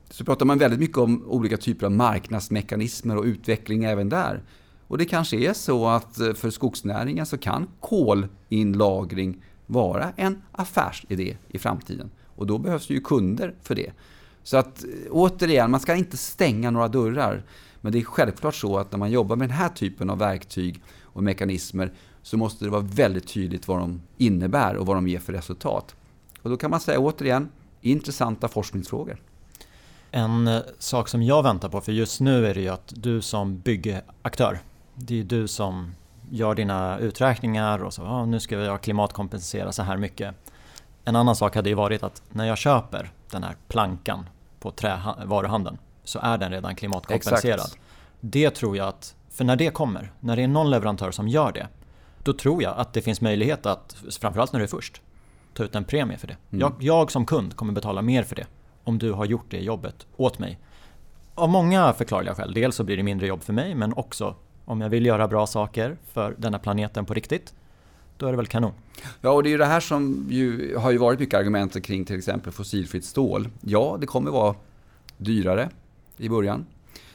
så pratar man väldigt mycket om olika typer av marknadsmekanismer och utveckling även där. Och det kanske är så att eh, för skogsnäringen så kan kolinlagring vara en affärsidé i framtiden. Och då behövs det ju kunder för det. Så att eh, återigen, man ska inte stänga några dörrar. Men det är självklart så att när man jobbar med den här typen av verktyg och mekanismer så måste det vara väldigt tydligt vad de innebär och vad de ger för resultat. Och då kan man säga återigen, intressanta forskningsfrågor. En eh, sak som jag väntar på, för just nu är det ju att du som byggaktör det är du som gör dina uträkningar och så, ja, nu ska jag klimatkompensera så här mycket. En annan sak hade ju varit att när jag köper den här plankan på trävaruhandeln så är den redan klimatkompenserad. Exakt. Det tror jag att, för när det kommer, när det är någon leverantör som gör det, då tror jag att det finns möjlighet att, framförallt när du är först, ta ut en premie för det. Mm. Jag, jag som kund kommer betala mer för det om du har gjort det jobbet åt mig. Av många förklarliga skäl. Dels så blir det mindre jobb för mig men också om jag vill göra bra saker för denna planeten på riktigt, då är det väl kanon. Ja, och det är ju det här som ju, har ju varit mycket argument kring till exempel fossilfritt stål. Ja, det kommer vara dyrare i början,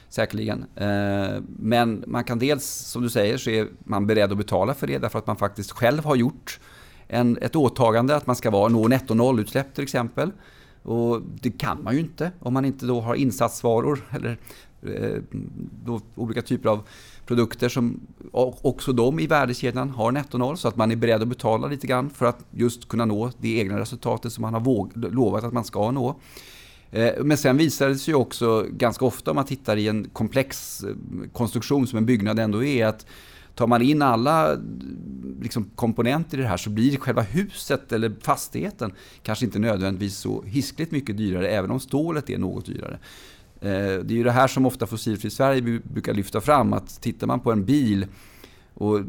säkerligen. Eh, men man kan dels, som du säger, så är man beredd att betala för det därför att man faktiskt själv har gjort en, ett åtagande att man ska vara, nå netto nollutsläpp till exempel. Och det kan man ju inte om man inte då har insatsvaror eller Eh, då olika typer av produkter som också de i värdekedjan har netto noll så att man är beredd att betala lite grann för att just kunna nå det egna resultatet som man har lovat att man ska nå. Eh, men sen visar det sig också ganska ofta om man tittar i en komplex eh, konstruktion som en byggnad ändå är att tar man in alla liksom, komponenter i det här så blir själva huset eller fastigheten kanske inte nödvändigtvis så hiskligt mycket dyrare även om stålet är något dyrare. Eh, det är ju det här som ofta Fossilfritt Sverige brukar lyfta fram, att tittar man på en bil och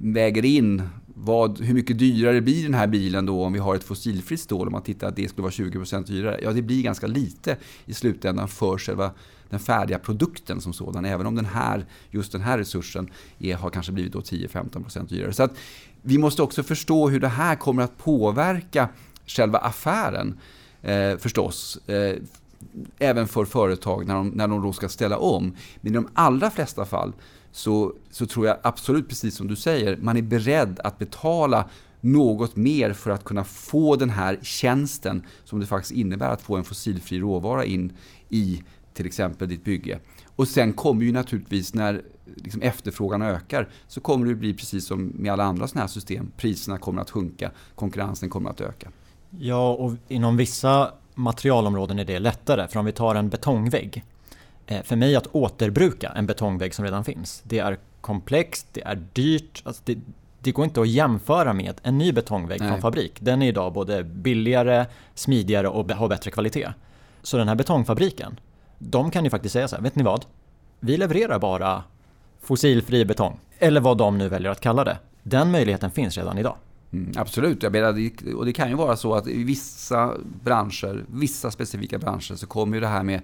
väger in vad, hur mycket dyrare blir den här bilen då om vi har ett fossilfritt stål? Om man tittar att det skulle vara 20% dyrare. Ja, det blir ganska lite i slutändan för själva den färdiga produkten som sådan. Även om den här, just den här resursen är, har kanske blivit 10-15% dyrare. Så att vi måste också förstå hur det här kommer att påverka själva affären eh, förstås. Eh, även för företag när de, när de då ska ställa om. Men i de allra flesta fall så, så tror jag absolut, precis som du säger, man är beredd att betala något mer för att kunna få den här tjänsten som det faktiskt innebär att få en fossilfri råvara in i till exempel ditt bygge. Och sen kommer ju naturligtvis när liksom efterfrågan ökar så kommer det bli precis som med alla andra sådana här system. Priserna kommer att sjunka, konkurrensen kommer att öka. Ja, och inom vissa materialområden är det lättare. För om vi tar en betongvägg. Eh, för mig att återbruka en betongvägg som redan finns, det är komplext, det är dyrt. Alltså det, det går inte att jämföra med en ny betongvägg Nej. från fabrik. Den är idag både billigare, smidigare och har bättre kvalitet. Så den här betongfabriken, de kan ju faktiskt säga så här, vet ni vad? Vi levererar bara fossilfri betong. Eller vad de nu väljer att kalla det. Den möjligheten finns redan idag. Mm, absolut, jag menar, och det kan ju vara så att i vissa branscher, vissa specifika branscher så kommer ju det här med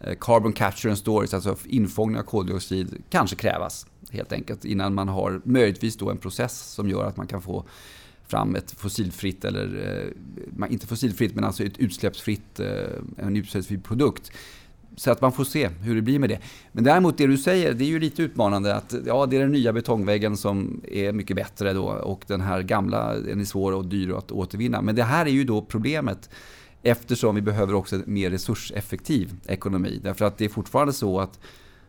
eh, carbon capture and storage, alltså infångning av koldioxid, kanske krävas helt enkelt innan man har möjligtvis då en process som gör att man kan få fram ett fossilfritt, eller eh, inte fossilfritt men alltså ett utsläppsfritt, eh, en utsläppsfri produkt. Så att man får se hur det blir med det. Men däremot det du säger, det är ju lite utmanande att ja, det är den nya betongväggen som är mycket bättre då och den här gamla den är svår och dyr att återvinna. Men det här är ju då problemet eftersom vi behöver också en mer resurseffektiv ekonomi. Därför att det är fortfarande så att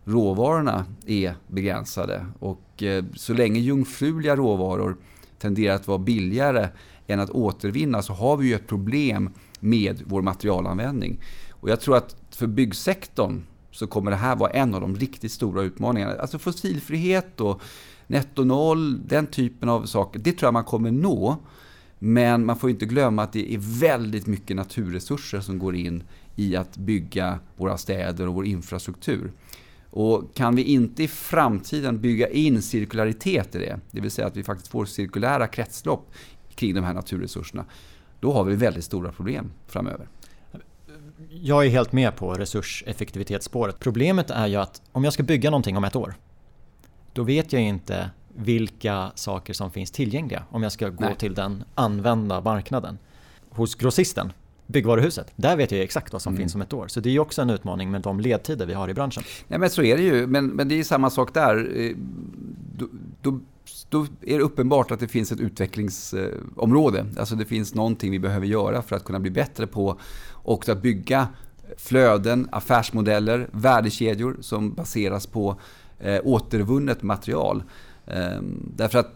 råvarorna är begränsade och eh, så länge jungfruliga råvaror tenderar att vara billigare än att återvinna så har vi ju ett problem med vår materialanvändning. Och jag tror att för byggsektorn så kommer det här vara en av de riktigt stora utmaningarna. Alltså fossilfrihet och netto noll, den typen av saker, det tror jag man kommer nå. Men man får inte glömma att det är väldigt mycket naturresurser som går in i att bygga våra städer och vår infrastruktur. Och kan vi inte i framtiden bygga in cirkularitet i det, det vill säga att vi faktiskt får cirkulära kretslopp kring de här naturresurserna, då har vi väldigt stora problem framöver jag är helt med på resurseffektivitetsspåret. Problemet är ju att om jag ska bygga någonting om ett år, då vet jag inte vilka saker som finns tillgängliga om jag ska gå Nej. till den använda marknaden. Hos grossisten, byggvaruhuset, där vet jag exakt vad som mm. finns om ett år. Så det är också en utmaning med de ledtider vi har i branschen. Nej, men så är det ju, men, men det är samma sak där. Eh, då, då, då är det uppenbart att det finns ett utvecklingsområde. Alltså det finns någonting vi behöver göra för att kunna bli bättre på och att bygga flöden, affärsmodeller, värdekedjor som baseras på eh, återvunnet material. Eh, därför att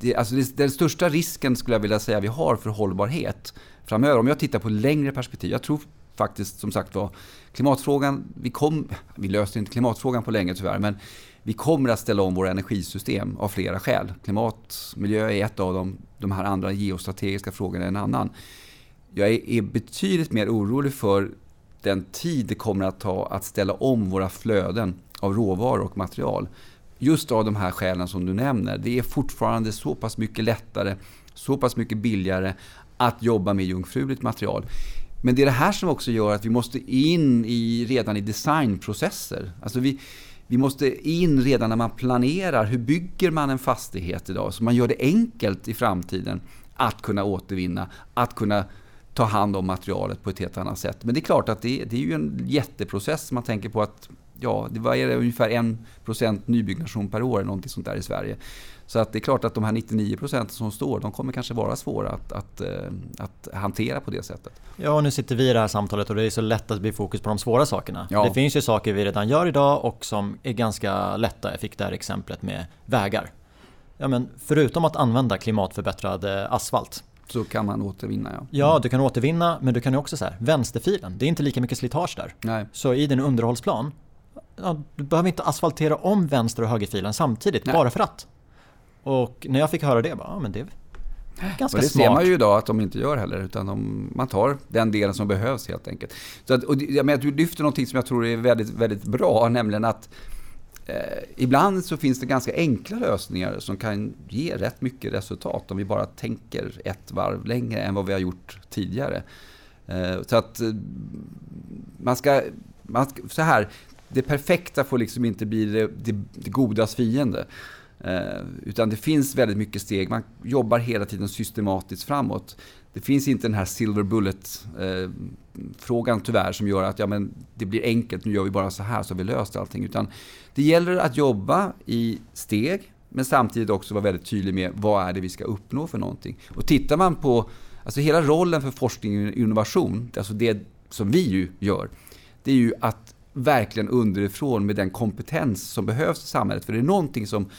det, alltså det, den största risken skulle jag vilja säga vi har för hållbarhet framöver, om jag tittar på längre perspektiv, jag tror faktiskt som sagt var klimatfrågan, vi, kom, vi löser inte klimatfrågan på länge tyvärr, men vi kommer att ställa om våra energisystem av flera skäl. Klimat, miljö är ett av dem, de här andra geostrategiska frågorna är en annan. Jag är betydligt mer orolig för den tid det kommer att ta att ställa om våra flöden av råvaror och material. Just av de här skälen som du nämner. Det är fortfarande så pass mycket lättare, så pass mycket billigare att jobba med jungfruligt material. Men det är det här som också gör att vi måste in i, redan i designprocesser. Alltså vi, vi måste in redan när man planerar. Hur bygger man en fastighet idag? Så man gör det enkelt i framtiden att kunna återvinna, att kunna ta hand om materialet på ett helt annat sätt. Men det är klart att det, det är ju en jätteprocess. Man tänker på att ja, det det, ungefär 1% nybyggnation per år, någonting sånt där i Sverige. Så att det är klart att de här 99% som står, de kommer kanske vara svåra att, att, eh, att hantera på det sättet. Ja, nu sitter vi i det här samtalet och det är så lätt att bli fokus på de svåra sakerna. Ja. Det finns ju saker vi redan gör idag och som är ganska lätta. Jag fick det här exemplet med vägar. Ja, men förutom att använda klimatförbättrad asfalt så kan man återvinna ja. Ja, du kan återvinna men du kan också så här, vänsterfilen, det är inte lika mycket slitage där. Nej. Så i din underhållsplan, ja, du behöver inte asfaltera om vänster och högerfilen samtidigt Nej. bara för att. Och när jag fick höra det, bara, ja men det är ganska och det smart. ser man ju idag att de inte gör heller, utan de, man tar den delen som behövs helt enkelt. Så att, och, jag menar, du lyfter någonting som jag tror är väldigt, väldigt bra, nämligen att eh, ibland så finns det ganska enkla lösningar som kan ge rätt mycket resultat om vi bara tänker ett varv längre än vad vi har gjort tidigare. Eh, så att eh, man ska, man ska, så här, det perfekta får liksom inte bli det, det, det godas fiende. Eh, utan det finns väldigt mycket steg. Man jobbar hela tiden systematiskt framåt. Det finns inte den här silver bullet-frågan eh, tyvärr som gör att ja, men det blir enkelt, nu gör vi bara så här så har vi löst allting. Utan det gäller att jobba i steg men samtidigt också vara väldigt tydlig med vad är det vi ska uppnå för någonting. Och tittar man på alltså hela rollen för forskning och innovation, alltså det som vi ju gör, det är ju att verkligen underifrån med den kompetens som behövs i samhället. För det är någonting som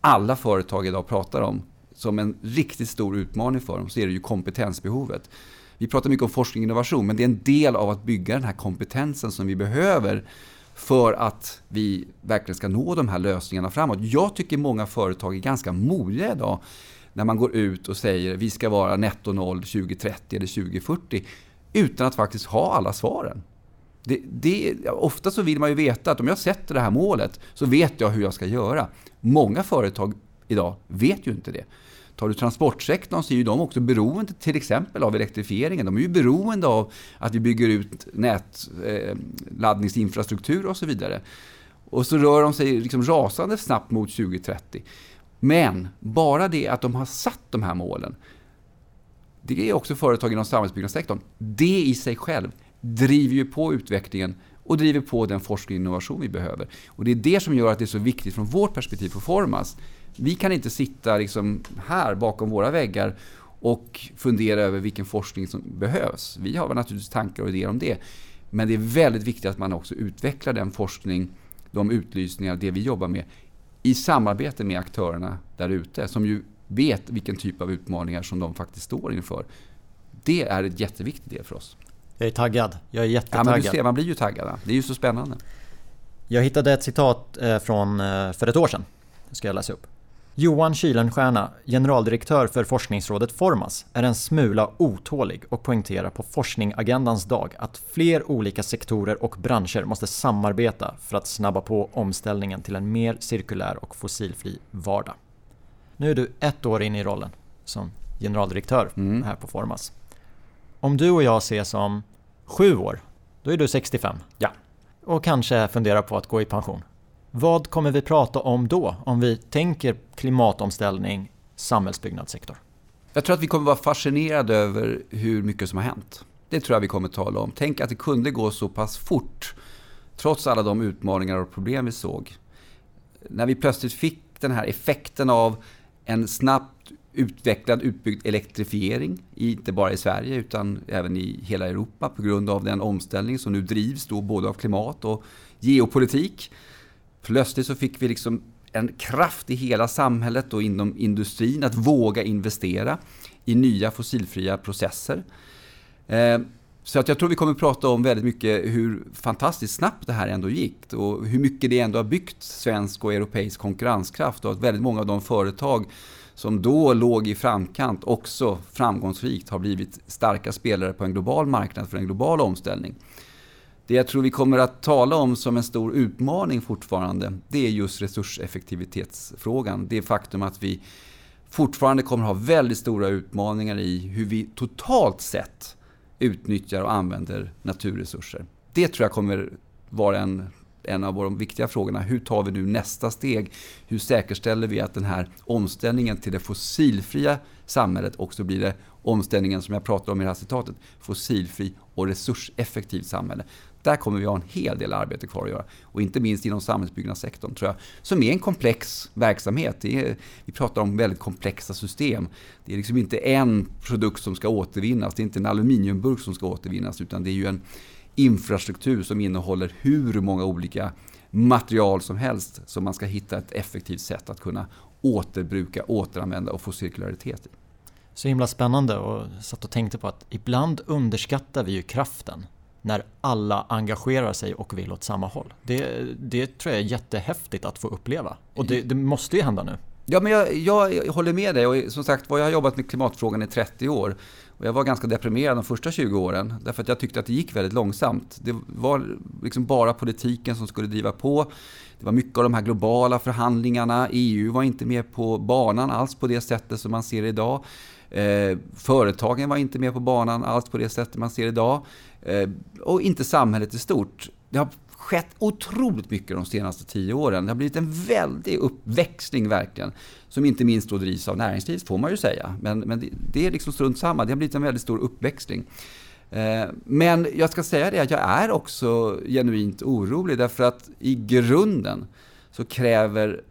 alla företag idag pratar om som en riktigt stor utmaning för dem, så är det ju kompetensbehovet. Vi pratar mycket om forskning och innovation, men det är en del av att bygga den här kompetensen som vi behöver för att vi verkligen ska nå de här lösningarna framåt. Jag tycker många företag är ganska modiga idag när man går ut och säger vi ska vara netto noll 2030 eller 2040 utan att faktiskt ha alla svaren. Det, det, ofta så vill man ju veta att om jag sätter det här målet så vet jag hur jag ska göra. Många företag idag vet ju inte det. Tar du transportsektorn så är ju de också beroende till exempel av elektrifieringen. De är ju beroende av att vi bygger ut nätladdningsinfrastruktur eh, och så vidare. Och så rör de sig liksom rasande snabbt mot 2030. Men bara det att de har satt de här målen, det är också företag inom samhällsbyggnadssektorn. Det i sig själv driver ju på utvecklingen och driver på den forskning och innovation vi behöver. Och det är det som gör att det är så viktigt från vårt perspektiv på Formas. Vi kan inte sitta liksom här bakom våra väggar och fundera över vilken forskning som behövs. Vi har naturligtvis tankar och idéer om det. Men det är väldigt viktigt att man också utvecklar den forskning, de utlysningar, det vi jobbar med i samarbete med aktörerna där ute som ju vet vilken typ av utmaningar som de faktiskt står inför. Det är en jätteviktig del för oss. Jag är taggad. Jag är jättetaggad. Ja, men du ser, man blir ju taggad. Det är ju så spännande. Jag hittade ett citat eh, från eh, för ett år sedan. Det ska jag läsa upp. Johan Kylenstierna, generaldirektör för forskningsrådet Formas, är en smula otålig och poängterar på forskningagendans dag att fler olika sektorer och branscher måste samarbeta för att snabba på omställningen till en mer cirkulär och fossilfri vardag. Nu är du ett år in i rollen som generaldirektör mm. här på Formas. Om du och jag ses om sju år, då är du 65. Ja. Och kanske funderar på att gå i pension. Vad kommer vi prata om då, om vi tänker klimatomställning, samhällsbyggnadssektor? Jag tror att vi kommer vara fascinerade över hur mycket som har hänt. Det tror jag vi kommer tala om. Tänk att det kunde gå så pass fort, trots alla de utmaningar och problem vi såg. När vi plötsligt fick den här effekten av en snabbt utvecklad, utbyggd elektrifiering, inte bara i Sverige utan även i hela Europa på grund av den omställning som nu drivs då både av klimat och geopolitik. Plötsligt så fick vi liksom en kraft i hela samhället och inom industrin att våga investera i nya fossilfria processer. Eh, så att jag tror vi kommer att prata om väldigt mycket hur fantastiskt snabbt det här ändå gick och hur mycket det ändå har byggt svensk och europeisk konkurrenskraft och att väldigt många av de företag som då låg i framkant också framgångsrikt har blivit starka spelare på en global marknad för en global omställning. Det jag tror vi kommer att tala om som en stor utmaning fortfarande, det är just resurseffektivitetsfrågan. Det faktum att vi fortfarande kommer att ha väldigt stora utmaningar i hur vi totalt sett utnyttjar och använder naturresurser. Det tror jag kommer vara en en av våra viktiga frågorna. Hur tar vi nu nästa steg? Hur säkerställer vi att den här omställningen till det fossilfria samhället också blir det omställningen som jag pratar om i det här citatet, fossilfri och resurseffektivt samhälle. Där kommer vi ha en hel del arbete kvar att göra. Och inte minst inom samhällsbyggnadssektorn, tror jag, som är en komplex verksamhet. Är, vi pratar om väldigt komplexa system. Det är liksom inte en produkt som ska återvinnas, det är inte en aluminiumburk som ska återvinnas, utan det är ju en infrastruktur som innehåller hur många olika material som helst som man ska hitta ett effektivt sätt att kunna återbruka, återanvända och få cirkularitet i. Så himla spännande och satt och tänkte på att ibland underskattar vi ju kraften när alla engagerar sig och vill åt samma håll. Det, det tror jag är jättehäftigt att få uppleva. Och det, det måste ju hända nu. Ja, men jag, jag, håller med dig. Och som sagt jag har jobbat med klimatfrågan i 30 år. Och jag var ganska deprimerad de första 20 åren. Därför att jag tyckte att det gick väldigt långsamt. Det var liksom bara politiken som skulle driva på. Det var mycket av de här globala förhandlingarna. EU var inte med på banan alls på det sättet som man ser idag. Eh, företagen var inte med på banan alls på det sättet man ser idag. Eh, och inte samhället i stort. Det har skett otroligt mycket de senaste tio åren. Det har blivit en väldig uppväxling verkligen. Som inte minst då drivs av näringslivet får man ju säga. Men, men det, det är liksom strunt samma. Det har blivit en väldigt stor uppväxling. Eh, men jag ska säga det att jag är också genuint orolig därför att i grunden så kräver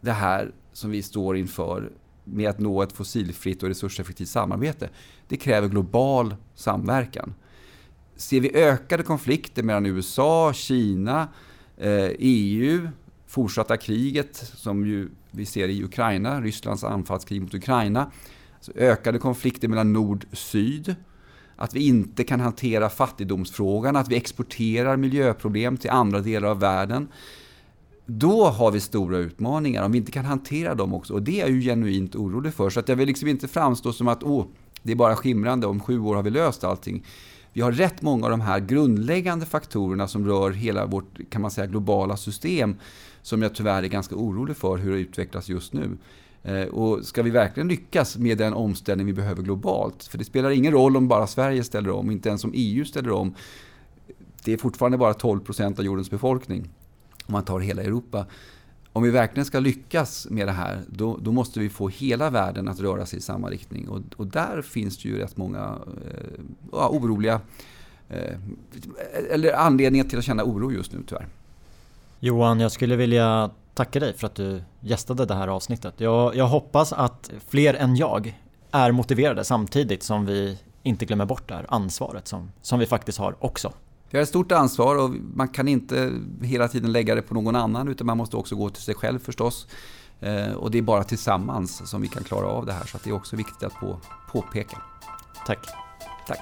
det här som vi står inför med att nå ett fossilfritt och resurseffektivt samarbete, det kräver global samverkan. Ser vi ökade konflikter mellan USA, Kina, eh, EU, fortsatta kriget som ju vi ser i Ukraina, Rysslands anfallskrig mot Ukraina, alltså ökade konflikter mellan nord och syd, att vi inte kan hantera fattigdomsfrågan, att vi exporterar miljöproblem till andra delar av världen. Då har vi stora utmaningar, om vi inte kan hantera dem också. Och det är jag ju genuint orolig för. Så att jag vill liksom inte framstå som att oh, det är bara skimrande, om sju år har vi löst allting. Vi har rätt många av de här grundläggande faktorerna som rör hela vårt kan man säga, globala system som jag tyvärr är ganska orolig för hur det utvecklas just nu. Eh, och ska vi verkligen lyckas med den omställning vi behöver globalt, för det spelar ingen roll om bara Sverige ställer om, inte ens om EU ställer om. Det är fortfarande bara 12 procent av jordens befolkning om man tar hela Europa. Om vi verkligen ska lyckas med det här, då, då måste vi få hela världen att röra sig i samma riktning. Och, och där finns det ju rätt många eh, oroliga, eh, eller anledningar till att känna oro just nu tyvärr. Johan, jag skulle vilja tacka dig för att du gästade det här avsnittet. Jag, jag hoppas att fler än jag är motiverade samtidigt som vi inte glömmer bort det här ansvaret som, som vi faktiskt har också. Vi har ett stort ansvar och man kan inte hela tiden lägga det på någon annan utan man måste också gå till sig själv förstås. Eh, och det är bara tillsammans som vi kan klara av det här så det är också viktigt att på, påpeka. Tack. Tack.